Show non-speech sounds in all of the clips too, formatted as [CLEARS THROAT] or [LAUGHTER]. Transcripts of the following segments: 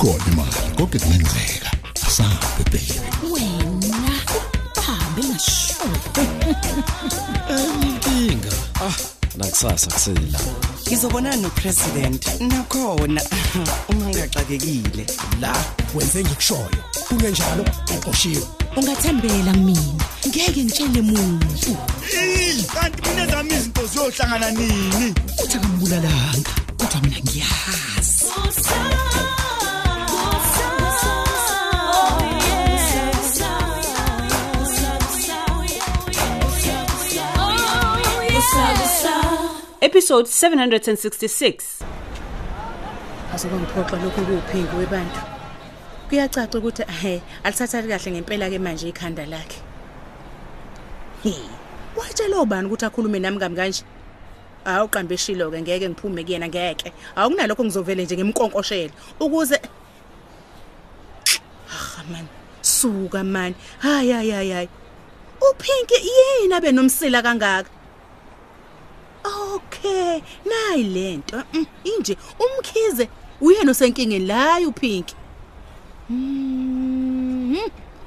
ikhona imali konke kungenzeka asabe baby wena hambe ngasho inkinga. Ah nakusasa kusela. Ngizobonana nopresident nakhona. Uma ngigaxakekile la wenze ngikushoyo. Kungenjalo uqoshiwe. Ungathembela mina. Ngeke ngitshele muntu. Kanti mina zami izinto ziyohlangana nini? Uthi akambulalanga kodwa mina ngiyazi Episode 766. azoba ngiphoxa lokho kuwuphinki webantu. Kuyacaca ukuthi he alithathali kahle ngempela ke manje ikhanda lakhe. He watshela obani ukuthi akhulume nami kami kanje awuqambe eshilo ke ngeke ngiphume kuyena ngeke. Awukunalokho ngizovele nje ngimkonkoshela ukuze ah man suka man. Hayi hayi hayi hayi. Uphinki yini abe nomsila kangaka? Okay, nayi lento. Mm, Inje umkhize uyena osenkingeni la uPinki. Mhm.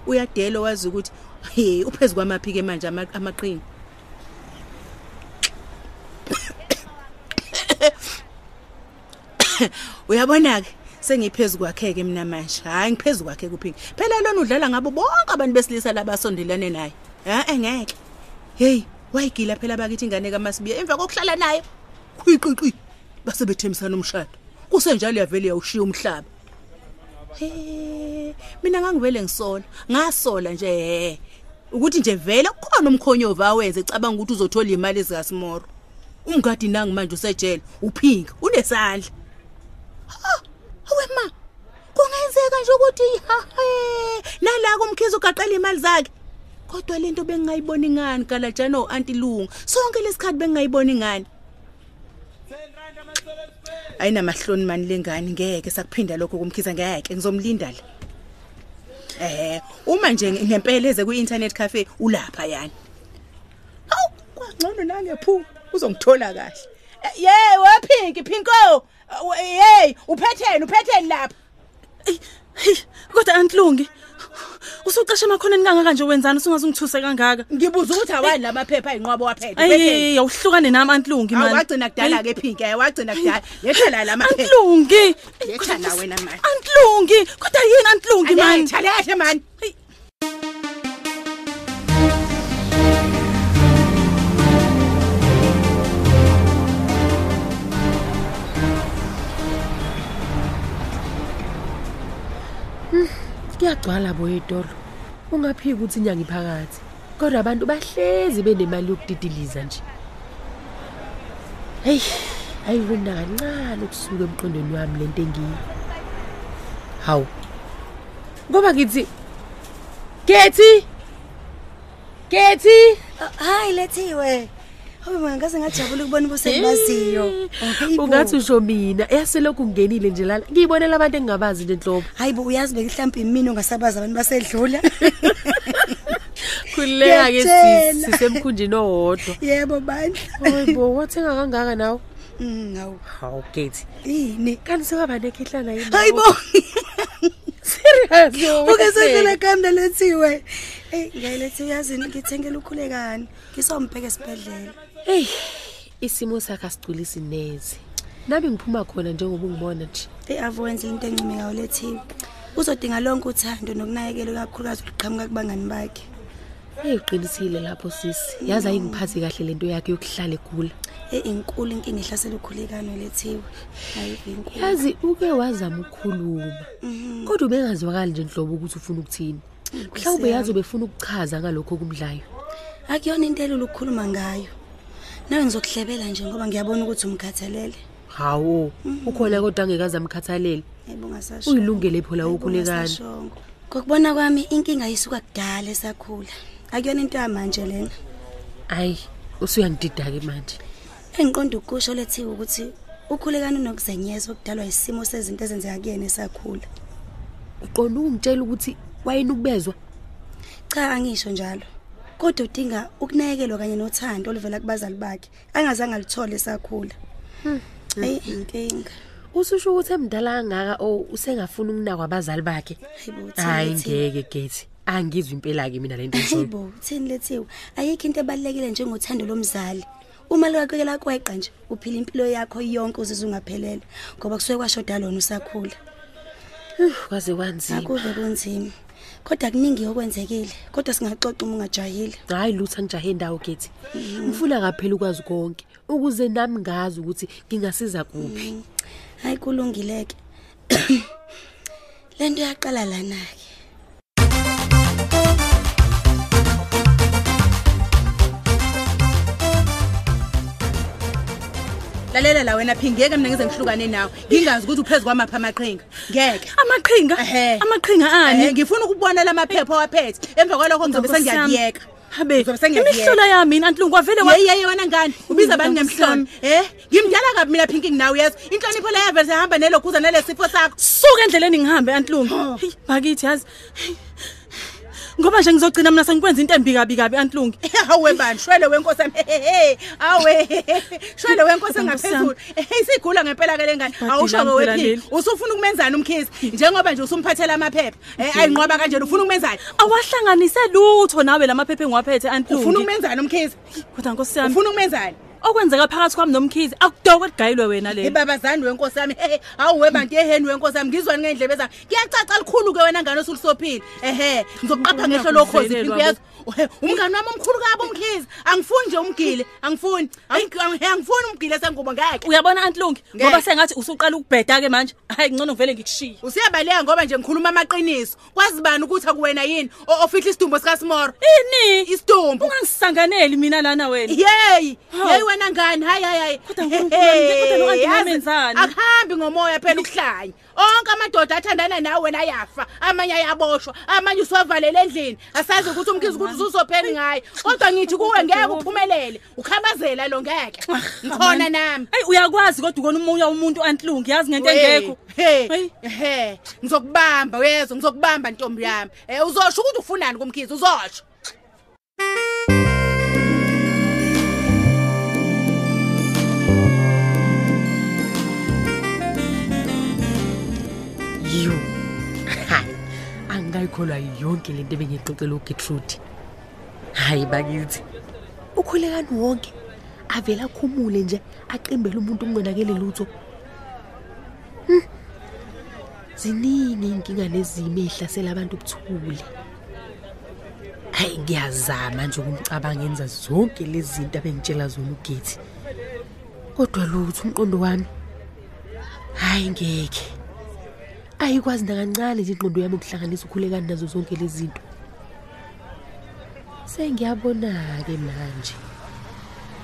Uyadelo wazi ukuthi he uphezulu kwamaphike manje ama- amaqini. Uyabona ke sengiphezulu kwakhe ke mina manje. Hayi ngiphezulu kwakhe kuPinki. Phela lona udlala ngabo bonke abantu besilisa labasondelane naye. Ha engeke. Hey, wayigila phela bakithi ingane kaMasibiya emva kokuhlala nayo. Kwiqiqi base bethembisana umshado. Kusenjalo yavele yawushiya umhlaba. He, mina ngangivele ngisola, ngasola nje he. Ukuthi nje vele kukhona umkhonyovu awenze ecabanga ukuthi uzothola imali ezikaSmoro. Umgadi nangi manje usejele, uphinga, unesandla. Ha, awe ma. Kungenzeka nje ukuthi ha he, nala kumkhizo ugaqela imali zakhe. Kodwa lento bengingayiboni ngani kalajana oanti lunga. Sonke lesikhathi bengingayiboni ngani. Ayinamahloni mani lengane ngeke sakuphinda lokho kumkhiza ngeke ngizomlinda la. Eh, uma nje ngempela eze ku-internet cafe ulapha yani. Hawu, kwangcono nangephu uzongithola kahle. Eh, Yey, waphinki Phinko. Hey, uphetheni, uphetheni lapha. Kodwa antlungi. Usuqashe makhoneni kangaka nje wenzani usungaze ungithuse kangaka? Ngibuza ukuthi awani lamaphepha ayinqwabo waphethe. Ayi, awuhlukane nami antlungi man. Awagcina kudala ke Phinki, wagcina kudala. Yethela lamaphepha. Antlungi. Yetha la wena manje. Antlungi. Kodwa yini antlungi man? Letha lethe Kuyagcwala bo etoro. Ungaphika ukuthi inyanga iphakathi. Kodwa abantu bahlezi benemali yokudidiliza nje. Hey, ayibona kancane ukusuka emqondweni wami lento engiyi. Hawu. Ngoba ngithi Gethi Gethi Hayi lethiwe. Hayi mina ngaze ngajabula ukubona ubusengibaziyo. ungathi usho mina eyaselokhu ngingenile nje lana ngiyibonela abantu engingabazi nje enhlobo Hayibo uyazi bekihlampa imini ongasabazi abantu basedlula. [LAUGHS] khuleka ke Ngiyakutshela. sisi sisemkhunjini owodwa Yebo bandla. hayibo wathenga kangaka nawe Mm ngawu. hawu Gethi Yini? kanti sewaba nekhehlana yini Hayibo. [LAUGHS] serious Uke sendlela kambe lethiwe. Hey ngiyalethi uyazini ngithengela ukhulekani. Ngisombheke esibhedlela. Hey isimo sakhe asigculisi neze nami ngiphuma khona njengoba ungibona nje Hey avuwenza into encime ngawo lethiwe. Uzodinga lonke uthando nokunakekela kakhulukazi uqhamuka kubangani bakhe. hey uqinisile lapho sisi yazi ayingiphathi kahle lento yakhe yokuhlala egula Hey inkulu inkinga ihlasela ukhulekano lethiwe. Hayi inkulu. yazi uke wazama ukukhuluma kodwa ubengazwakali nje nhlobo ukuthi ufuna ukuthini mhlawumbe yazi ubefuna ukuchaza ngalokho kumdlayo Akuyona into elula ukukhuluma ngayo. Nawe ngizokuhlebela nje ngoba ngiyabona ukuthi umkhathalele. hawo ukhona kodwa angekaze amkhathalele Yebo ngasasho. uyilungele phola ukhulekana Kokubona kwami inkinga isuka kudala esakhula. Akuyona into yamanje lena. ayi usuyangidida-ke manje Engiqonda ukusho lethiwe ukuthi ukhulekana unokuzenyeza okudalwa isimo sezinto ezenzeka kuyena esakhula. uqonda ungitshela ukuthi wayena ukubezwa Cha angisho njalo. Kodwa udinga ukunakekelwa kanye nothando oluvela kubazali bakhe. Angazange alithole esakhula. Hey inkinga. ususho ukuthi emdala kangaka o usengafuna ukunakwa abazali bakhe Hayibo, hayi Thini, ngeke gethi angizwe impela ke mina lento esho Hayibo, thini lethiwe? Ayikho into ebalekile njengothando lomzali. Uma likakwekela kweqa nje, uphila impilo yakho yonke uzizwe ungaphelele ngoba kusuke kwashoda lona usakhula. kwaze kwanzima Akuve kunzima. Kodwa kuningi okwenzekile, kodwa singaxoxa uma ungajahile. hayi lutho angijahe indawo gethi ngifuna kaphela ukwazi konke ukuze nami ngazi ukuthi ngingasiza kuphi Hayi kulungileke. [COUGHS] Lento yaqala lana ke. Lalela la wena phingi ngeke mina ngize ngihlukane nawe. Ngingazi ukuthi uphezu kwamapha amaqhinga. Ngeke. Amaqhinga? Ehhe. amaqhinga ani? Eh, ngifuna ukubona lamaphepha owaphethe emva kwalokho ngizobe Nkosi yami. sengiyakuyeka habe Ngizobe sengiyakuyeka. imihlola yami antlungu kwavele kwa yeyi yeyi wena ngani? Ubiza abantu Nkosi ngemhlolo yami. eh ngimdala kabi mina phinki nginawe yazi? Inhlonipho la yavele sehamba nelokhuza nalesifo sakho. Suka endleleni ngihambe antlungu Hey, bakithi yazi? Hey. Ngoba nje ngizogcina mina sengikwenza into embi kabi kabi antlungu [LAUGHS] awe bani shwele wenkosi yami. Hehehe awe [LAUGHS] shwele wenkosi engaphezulu isigula ngempela ke lengane Badila awusho-ke mpela wephini leli. usufuna ukumenzani umkhizi njengoba nje usumphathela amaphepha. Eh ayinqoba kanjena ufuna ukumenzani? Awahlanganise lutho nawe lamaphephe engiwaphethe ufuna antlungu ukumenzani umkhizi kodwa nkosi yami. Ufuna ukumenzani? Okwenzeka phakathi kwami nomkhizi akudokwe kugayilwe wena le. Ibabazani wenkosi yami. Hehe awuwe bantu yeheni wenkosi yami ngizwani ngendlebe zami. Kuyacaca likhulu ke wena ngane osulisophile? Ehe ngizoqapha ngehlo lokhozi Uyakuvelelwa phimpi yazi Uhe, umngani wami omkhulu kabo umkhizi angifuni nje umgile angifuni. Angi- angi- angifuni umgile sengubo ngeke. Uyabona antlungu Ngeke. ngoba sengathi usuqala ukubheda-ke manje. Hayi ngcono vele ngikushiye. Usiyabaleka ngoba nje ngikhuluma amaqiniso. Kwazi bani ukuthi akuwena yini? O- ofihla isidumbu sikasimoro ini? Isidumbu ungangisanganeli mina lana wena. Yeyi Hawu. Yeyi wena ngani? Hayi hayi hayi. Kodwa uNkulunkulu wami, kodwa lo anti Yazi, ngimenzani? akuhambi ngomoya phela ukuhlanya onke amadoda athandana nawe wena ayafa amanye ayaboshwa amanye usiwavalele endlini. Asazi ukuthi umkhizi ukuthi ususopheni ngayo kodwa ngithi kuwe ngeke uphumelele. Ukhabazela lo ngeke. Ngikhona nami. Hayi uyakwazi kodwa ukona umoya womuntu antlungu yazi ngento engekho? he Hayi. he ngizokubamba uyezwa ngizokubamba ntombi yami. Eh uzosho ukuthi ufunani kumkhizi uzosho yo hayi angikayikholwa yonke lento ebengiyixoxela ugetrude hayi bakithi ukhulekani wonke avele akhumule nje aqimbele umuntu okungenakele lutho Hmm. ziningi iy'nkinga lezimo ey'hlasela abantu ubuthule hayi ngiyazama nje ukumcabanga enza zonke lezi zinto abengitshela zona ugethi kodwa lutho umqondo wami hayi ngekhe ayikwazi nakancane nje ingqondo yami ukuhlanganisa ukhulekani nazo zonke lezi zinto. Sengiyabona-ke manje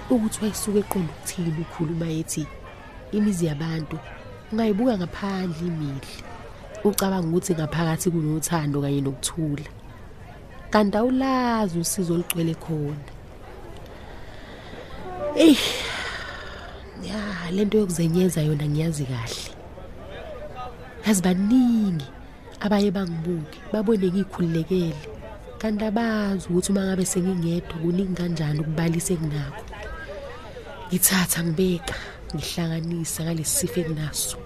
ukuthi wayisuke eqonda ukuthini ukhuluma ethi imizi yabantu ungayibuka ngaphandle imihle ucabanga ukuthi ngaphakathi kunothando kanye nokuthula. Kanti awulazi usizo olugcwele khona. Eyi ya lento yokuzenyeza yona ngiyazi kahle. Yazi baningi abaye bangibuke babone ngikhululekele kanti abazi ukuthi uma ngabe sengingedwa kuningi kanjani ukubalisa enginakho. Ngithatha ngibeka ngihlanganisa ngalesi sifo enginaso.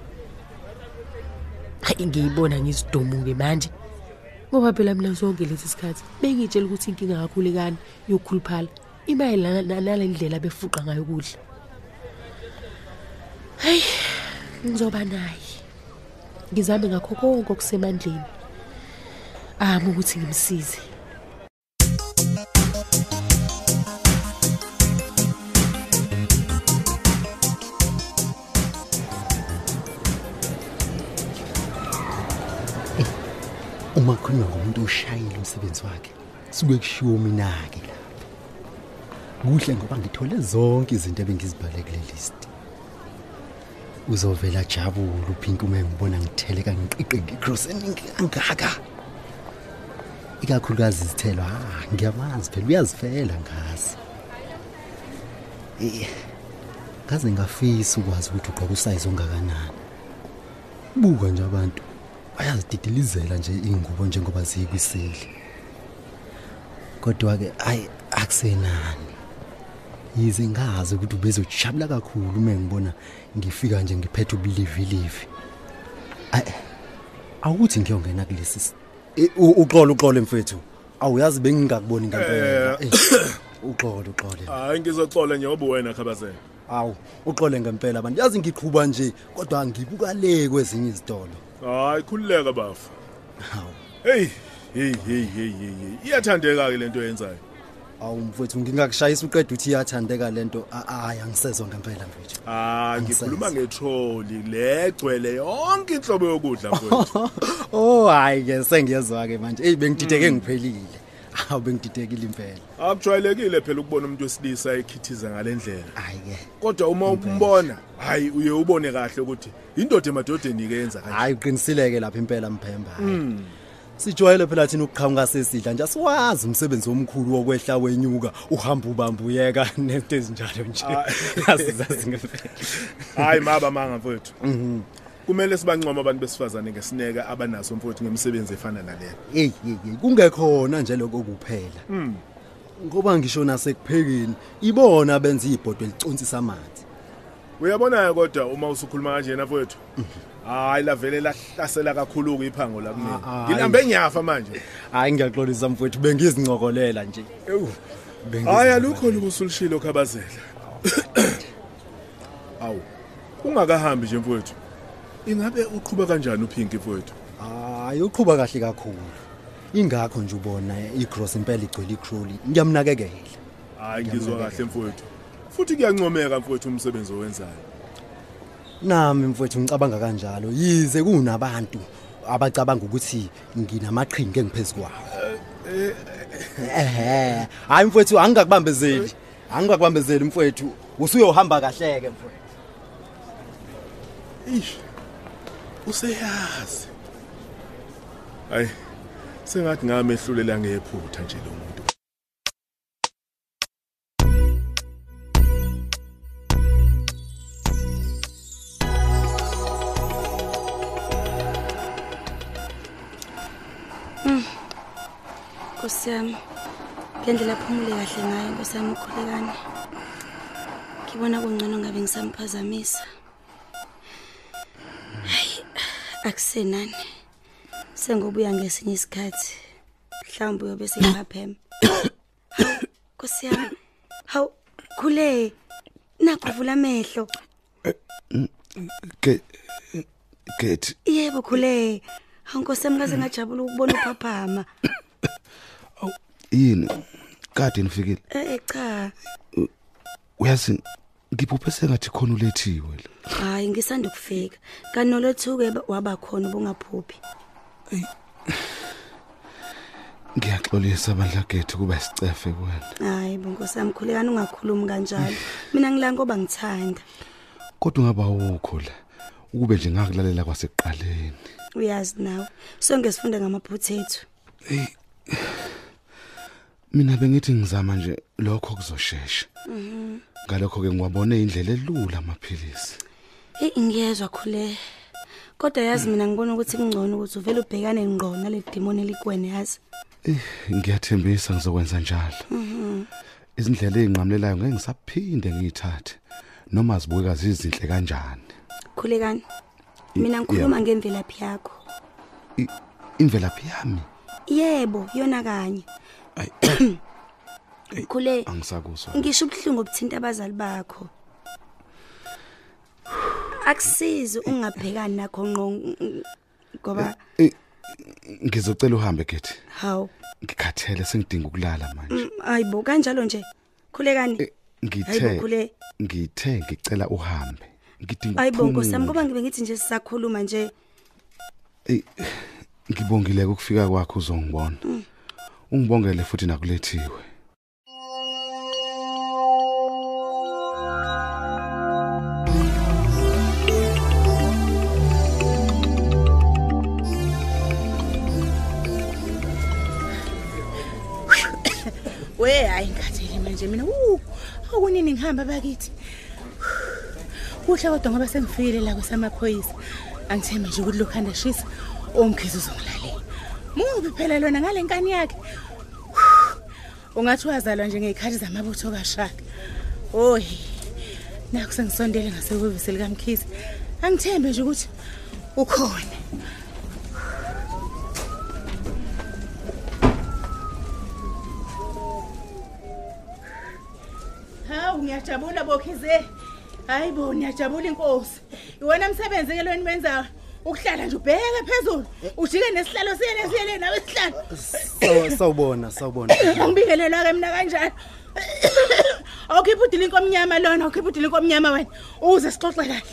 Hayi ngiyibona ngizidomuke manje. Ngoba phela mina zonke lesi sikhathi bengitshela ukuthi inkinga kakhulekani yokukhuluphala. Imayelana nale ndlela befuqa ngayo ukudla. Hayi ngizoba naye ngizame ngakho konke okusemandleni. Ami ukuthi ngimsize. Uma khona ngumuntu oshayile umsebenzi wakhe suke kushiwo mina-ke lapho. Kuhle ngoba ngithole zonke izinto ebengizibhale kule list. Uzovela jabule uphinki uma ngibona ngitheleka ngiqiqe ngicross eningi kangaka. Ikakhulukazi izithelo ha ngiyamazi phela uyazifela ngazi. Eh, ngaze ngafisa ukwazi ukuthi ugqoka usayizi ongakanani. Buka nje abantu bayazididilizela nje ingubo njengoba ziyikwiseli kodwa ke ayi akusenani. Yize ngazi ukuthi ubezojabula kakhulu uma ngibona ngifika nje ngiphethe ubulivi-livi Ayi, awukuthi ngiyongena kulesi s- Eh, u- uxolo uxolo mfethu. Awuyazi bengingakuboni ngempela Eh, uxolo [COUGHS] uxolo hayi ngizoxola njengoba wena khabazela awu uxole ngempela abantu. Yazi ngiqhuba nje kodwa ngibuka le kwezinye izitolo. Hayi khululeka bafa hawu. Hey hey hey hey hey hey. iyathandeka ke lento yenzayo awu mfethu ngingakushayisa uqeda uthi iyathandeka lento. A- hayi angisezwa ngempela mfethu Ah Angisazi. ngikhuluma ngetroli legcwele yonke inhlobo yokudla mfowethu. [LAUGHS] oh hayi ke sengiyezwa ke manje. Hey bengidideke ngiphelile. Awu bengididekile impela. Akujwayelekile phela ukubona umuntu wesilisa ekhithiza ngalendlela. hayi ke. Kodwa uma umbona, hayi uye ubone kahle ukuthi indoda emadodeni ikenza kanje. hayi uqinisileke lapha impela mphemba. Hayi. Sijwayele phela thina ukuqhamuka sesidla nje asiwazi umsebenzi omkhulu wokwehla wenyuka uhamba ubambuyeka [LAUGHS] nento ezinjalo nje. [LAUGHS] Asizazi ngempela. Hayi maba manga mfowethu. Kumele sibancoma abantu besifazane ngesineke abanaso mfowethu ngemisebenzi efana naleyo. hey hey hey, kungekhona nje lokho kuphela. Ngoba ngisho nasekuphekeni ibona benza ibhodwe liconsisa amanzi. Uyabona kodwa uma usukhuluma kanje na mfowethu. Hayi la vele lahlasela kakhulu ke iphango la Ah, kumina. ah, Ngilambe nyafa manje. hayi ngiyaxolisa mfowethu bengizincokolela nje ewu Hayi alukho lubusulishilo khabazela. [COUGHS] Awu. Ungakahambi nje mfowethu. Ingabe uqhubeka kanjani uphinki mfowethu? hayi uqhuba kahle kakhulu ingakho nje ubona igross impela igcwele icrolly ngiyamnakekela Hayi ngizwa kahle mfowethu. Futhi kuyancomeka mfowethu umsebenzi owenzayo. Nami mfowethu ngicabanga kanjalo yize kunabantu abacabanga ukuthi nginamaqhinga engiphezulu kwawo ehe hayi mfowethu angingakubambezeli angingakubambezeli mfowethu usuyohamba kahleke mfowethu Ish. Useyazi. Hayi. Sengathi ngamehlulela ngephutha nje lo muntu. Nkosi yami. Ngendlela phumule kahle ngayo Nkosi yami ukhulekane. Ngibona kungcono ngabe ngisamphazamisa. Hayi, akusenani. Sengobuya ngesinye isikhathi. Mhlawumbe uyobe sengaphema. Nkosi yami. Hawu, khule. Nakuvula amehlo. ke get Yebo khule. Hawu Nkosi yami kaze ngajabula ukubona uphaphama. yini kade nifikile Eh cha. uyazi ngiphuphe sengathi khona ulethiwe la Hayi ngisanda ukufika. Kanolethuke waba khona ubungaphuphi. ngiyaxolisa abandla gethu kuba sicefe kuwena Hayi bonkosi yami khulekani ungakhulumi kanjalo. Mina ngila ngoba ngithanda. kodwa ungaba ukho la ukube nje ngakulalela kwasekuqaleni Uyazi nawe. Sonke sifunde ngamaphutha ethu. mina bengithi ngizama nje lokho kuzoshesha ngalokho ke ngiwabone indlela elula amaphilisi Hey ngiyezwa khule. Kodwa yazi mina ngibona ukuthi kungcono ukuthi uvele ubhekane ngqo nale demon elikwene yazi. Eh, ngiyathembisa ngizokwenza njalo izindlela ezinqamlelayo ngeke ngisaphinde ngiyithathe noma zibukeka zizinhle kanjani Khulekani. Mina ngikhuluma ngemvelaphi yakho. I- imvelaphi yami? Yebo, yona kanye. [CLEARS THROAT] Khule angisakuzwa ngisho ubuhlungu obuthinta abazali bakho. [SIGHS] Akusizi ungabhekani nakho ngqo ngoba Eh, ngizocela uhambe gethi hawu. Ngikhathele sengidinga ukulala manje. Ayibo kanjalo nje. Khulekani Eh, ngithe Hayibo, khule. ngithe ngicela uhambe. Ngidinga ayibo nkosi yami ukuphumula. ngoba ngibe ngithi nje sisakhuluma nje. Eh, ngibongile ukufika kwakho uzongibona. Ungibongele futhi nakulethiwe. [COUGHS] We hayi ngikhathele manje mina. Wu akunini ngihamba bakithi. Kuhle kodwa ngoba sengifikile la kwesamaphoyisa angithemba nje ukuthi lokhanda shisa omkhizi uzongilalela mubi phela lona ngale nkani yakhe ungathi wazalwa nje ngey'khathi zamabutho kashaka Oy. Naku sengisondele ngasekwevisi likaMkhize. Angithembe nje ukuthi ukhona. Hawu ngiyajabula bokhize. Hayibo ngiyajabula inkosi. Iwona msebenzi ke lweni wenzayo. Ukuhlala nje ubheke phezulu. Ujike nesihlalo siyene siyene nawe isihlalo. Saw- sawubona sawubona Angibingelelwa ke mina kanjalo. Awukhipha udilinko omnyama lona, awukhipha udilinko omnyama wena. Uze sixoxe kahle.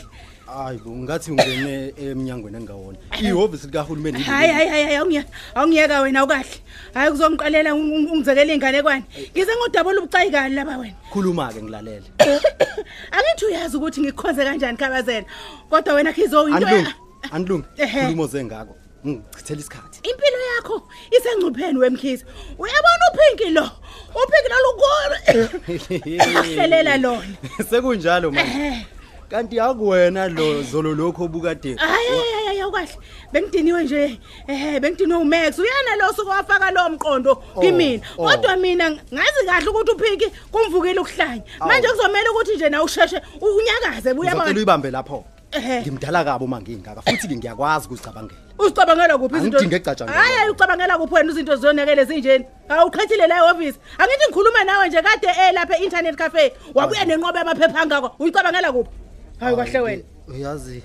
Hayi bo ngathi ungene eminyangweni engawona ihhovisi likahulumeni yini Hayi hayi hayi awungiya. Awungiyeka wena awukahle. Hayi kuzongiqalela ung- ung- ungizekela inganekwane. Ngize ngodabula ubucayi kali laba wena. khuluma ke ngilalele [COUGHS] Angithi uyazi ukuthi ngikukhonze kanjani khabazela. Kodwa wena khizo into anilungi anilungi Ehhe. khuluma zengako ngichithela isikhathi Impilo yakho isengcupheni wemkhize. Uyabona uphinki lo. Uphinki lo lukolo. [COUGHS] [COUGHS] Ahlelela lona. sekunjalo manje Ehhe. Kanti akuwena lo zolo lokho obukade Hayi hayi hayi awukahle. Bengidiniwe nje. Eh bengidiniwe uMax. Uyana lo suku wafaka lo mqondo kimina. oh. Kodwa mina ngazi kahle ukuthi uphiki kumvukile ukuhlanya. Manje kuzomela ukuthi nje na usheshe unyakaze uzocela uyabona. uyibambe lapho Ehhe. ngimdala kabo mangingaka futhi ke ngiyakwazi ukuzicabangela Uzicabangela kuphi izinto? Angidinge ekucatshangela. Hayi hayi ucabangela kuphi wena izinto zonakele zinjeni? Awuqhethile la e-office. Angithi ngikhuluma nawe nje kade eh lapha e-internet cafe. Wabuya nenqobe yamaphepha angako. Uyicabangela kuphi? Hayi kahle wena. uyazi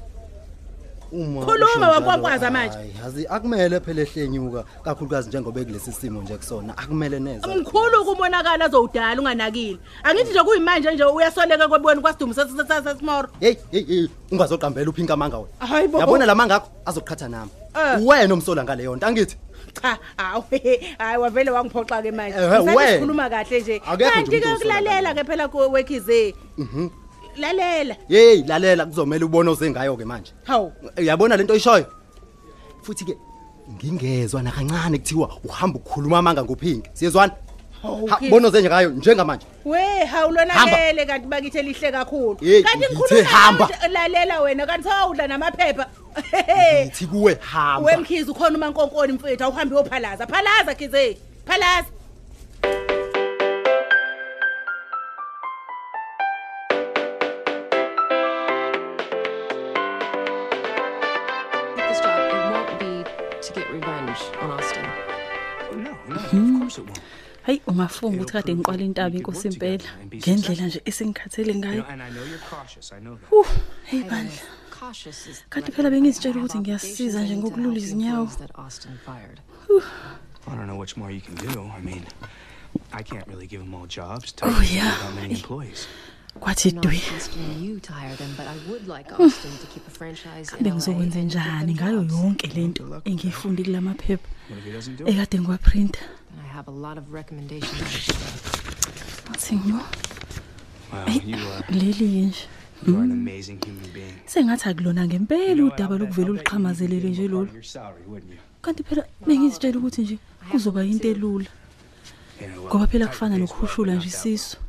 uma Khuluma, usho njalo, wankwankwaza manje. hayi, yazi akumele phela ehlenyuka kakhulukazi njengoba kulesi simo nje kusona akumele neze Mkhulu kumonakala azowudala unganakile. Angithi nje kuyimanje nje uyasoleka kwebona kwasidumo sasesimoro. hey hey hey ungazoqambela uphinka amanga wena Hayibo. yabona lamanga akho azoqhatha nami Eh. wena omsola ngaleyo nto angithi Cha, awu [LAUGHS] hayi wavele wangiphoxa ke manje. Eh, Ngisathi wena. sikhuluma kahle nje. Akekho nje Kanti ke umuntu osola ukulalela ke phela kuwekhize. mhm Lalela. hey lalela kuzomela ubone ozengayo ke manje Hawu. yabona lento oyishoyo futhi ke ngingezwa nakancane kuthiwa uhamba ukukhuluma amanga ngophinki siyezwana Hawu, Ha, Phinki. bona ozenje ngayo njengamanje We hawulonakele kanti bakithi lihle kakhulu. Hey, Kanti ngithe ngikhuluma hamba. nawe nje, lalela wena kanti sawudla namaphepha. ngithi kuwe hamba Wemkhizi ukhona umankonkoni mfethu awuhambi uyophalaza. Phalaza khize. Phalaza. On Austin. hayi ungafunga ukuthi kade ngiqwala intaba inkosi impela ngendlela nje esengikhathele ngayo hey bandla Cautious is kanti phela bengizitshela ukuthi ngiyasiza nje ngokulula izinyawo that Austin fired. I don't know much more you can do. I mean, I can't really give them all jobs. Oh, Tight yeah. How many employees? Kwathi I'm not dwi asking you to hire them, but I would like Austin to keep a franchise in kambe LA. ngizokwenza njani ngayo yonke lento engiyifundi kulamaphepha What if he doesn't do it? ekade ngiwaprinta And I have a lot of recommendations. athi ngibo Wow, you are leli nje you are an amazing human being. sengathi akulona ngempela udaba lokuvela uliqhamazelele nje lolu. Your salary, wouldn't you? kanti phela bengizitshela ukuthi nje kuzoba into elula You know, ngoba phela kufana nokukhushula nje isisu. ayi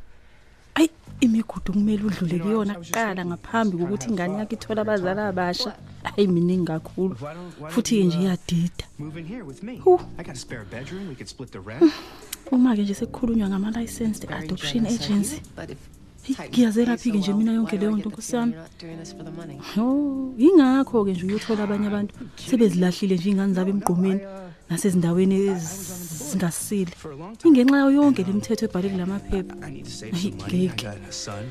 imigudu kumele udlule kuyona kuqala ngaphambi kokuthi ingane yakho ithole abazali abasha hayi miningi kakhulu futhi-ke nje iyadida Move in here with me. Whew. I got a spare bedroom. We could split the rent. uma-ke nje sekukhulunywa ngama-licensed adoption agency But if Hey, Titan ngiyazelaphike pays nje so mina well, yonke why do I leyo get nto the nkosi feeling yami you're not doing this for the money? Oh, yingakho-ke nje uyothola abanye abantu sebezilahlile nje iy'ngane zabo emgqomeni nasezindaweni ezingasile ingenxa yayo yonke le mithetho ebhale kulamaphepha I need to save Hey, some money. I ngeke. got a son.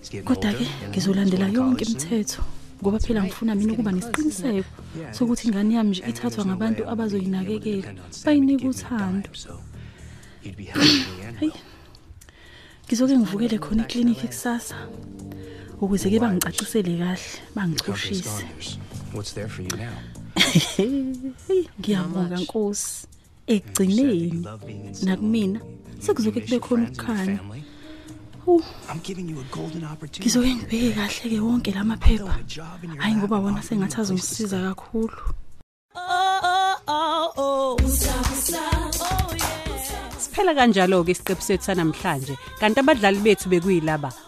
He's getting kodwa-ke older. ngizolandela He's going to yonke college soon. imithetho ngoba phela ngifuna mina ukuba nesiqiniseko sokuthi ingane yami nje ithathwa ngabantu abazoyinakekela bayinike uthando You'd be happy in the end. hayi ngizoke ngivukele khona eklinikhi kusasa ukuze-ke bangicacisele kahle The company's bangichushise gone. There's- What's there for you now? [LAUGHS] Heyi, ngiyabonga nkosi ekugcineni nakumina sekuzoke kube khona ukukhanya. Uh, I'm giving you a golden opportunity. ngizoke ngibheke kahle-ke wonke la maphepha. Hhayi ngoba wona sengathi azongisiza kakhulu. Siphela kanjalo ke isiqephu sethu sanamhlanje kanti abadlali bethu bekuyilaba.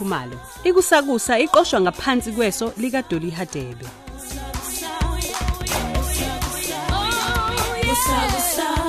elikhumalo ikusakusa iqoshwa ngaphansi kweso likadoli hadebe Sabe, sabe.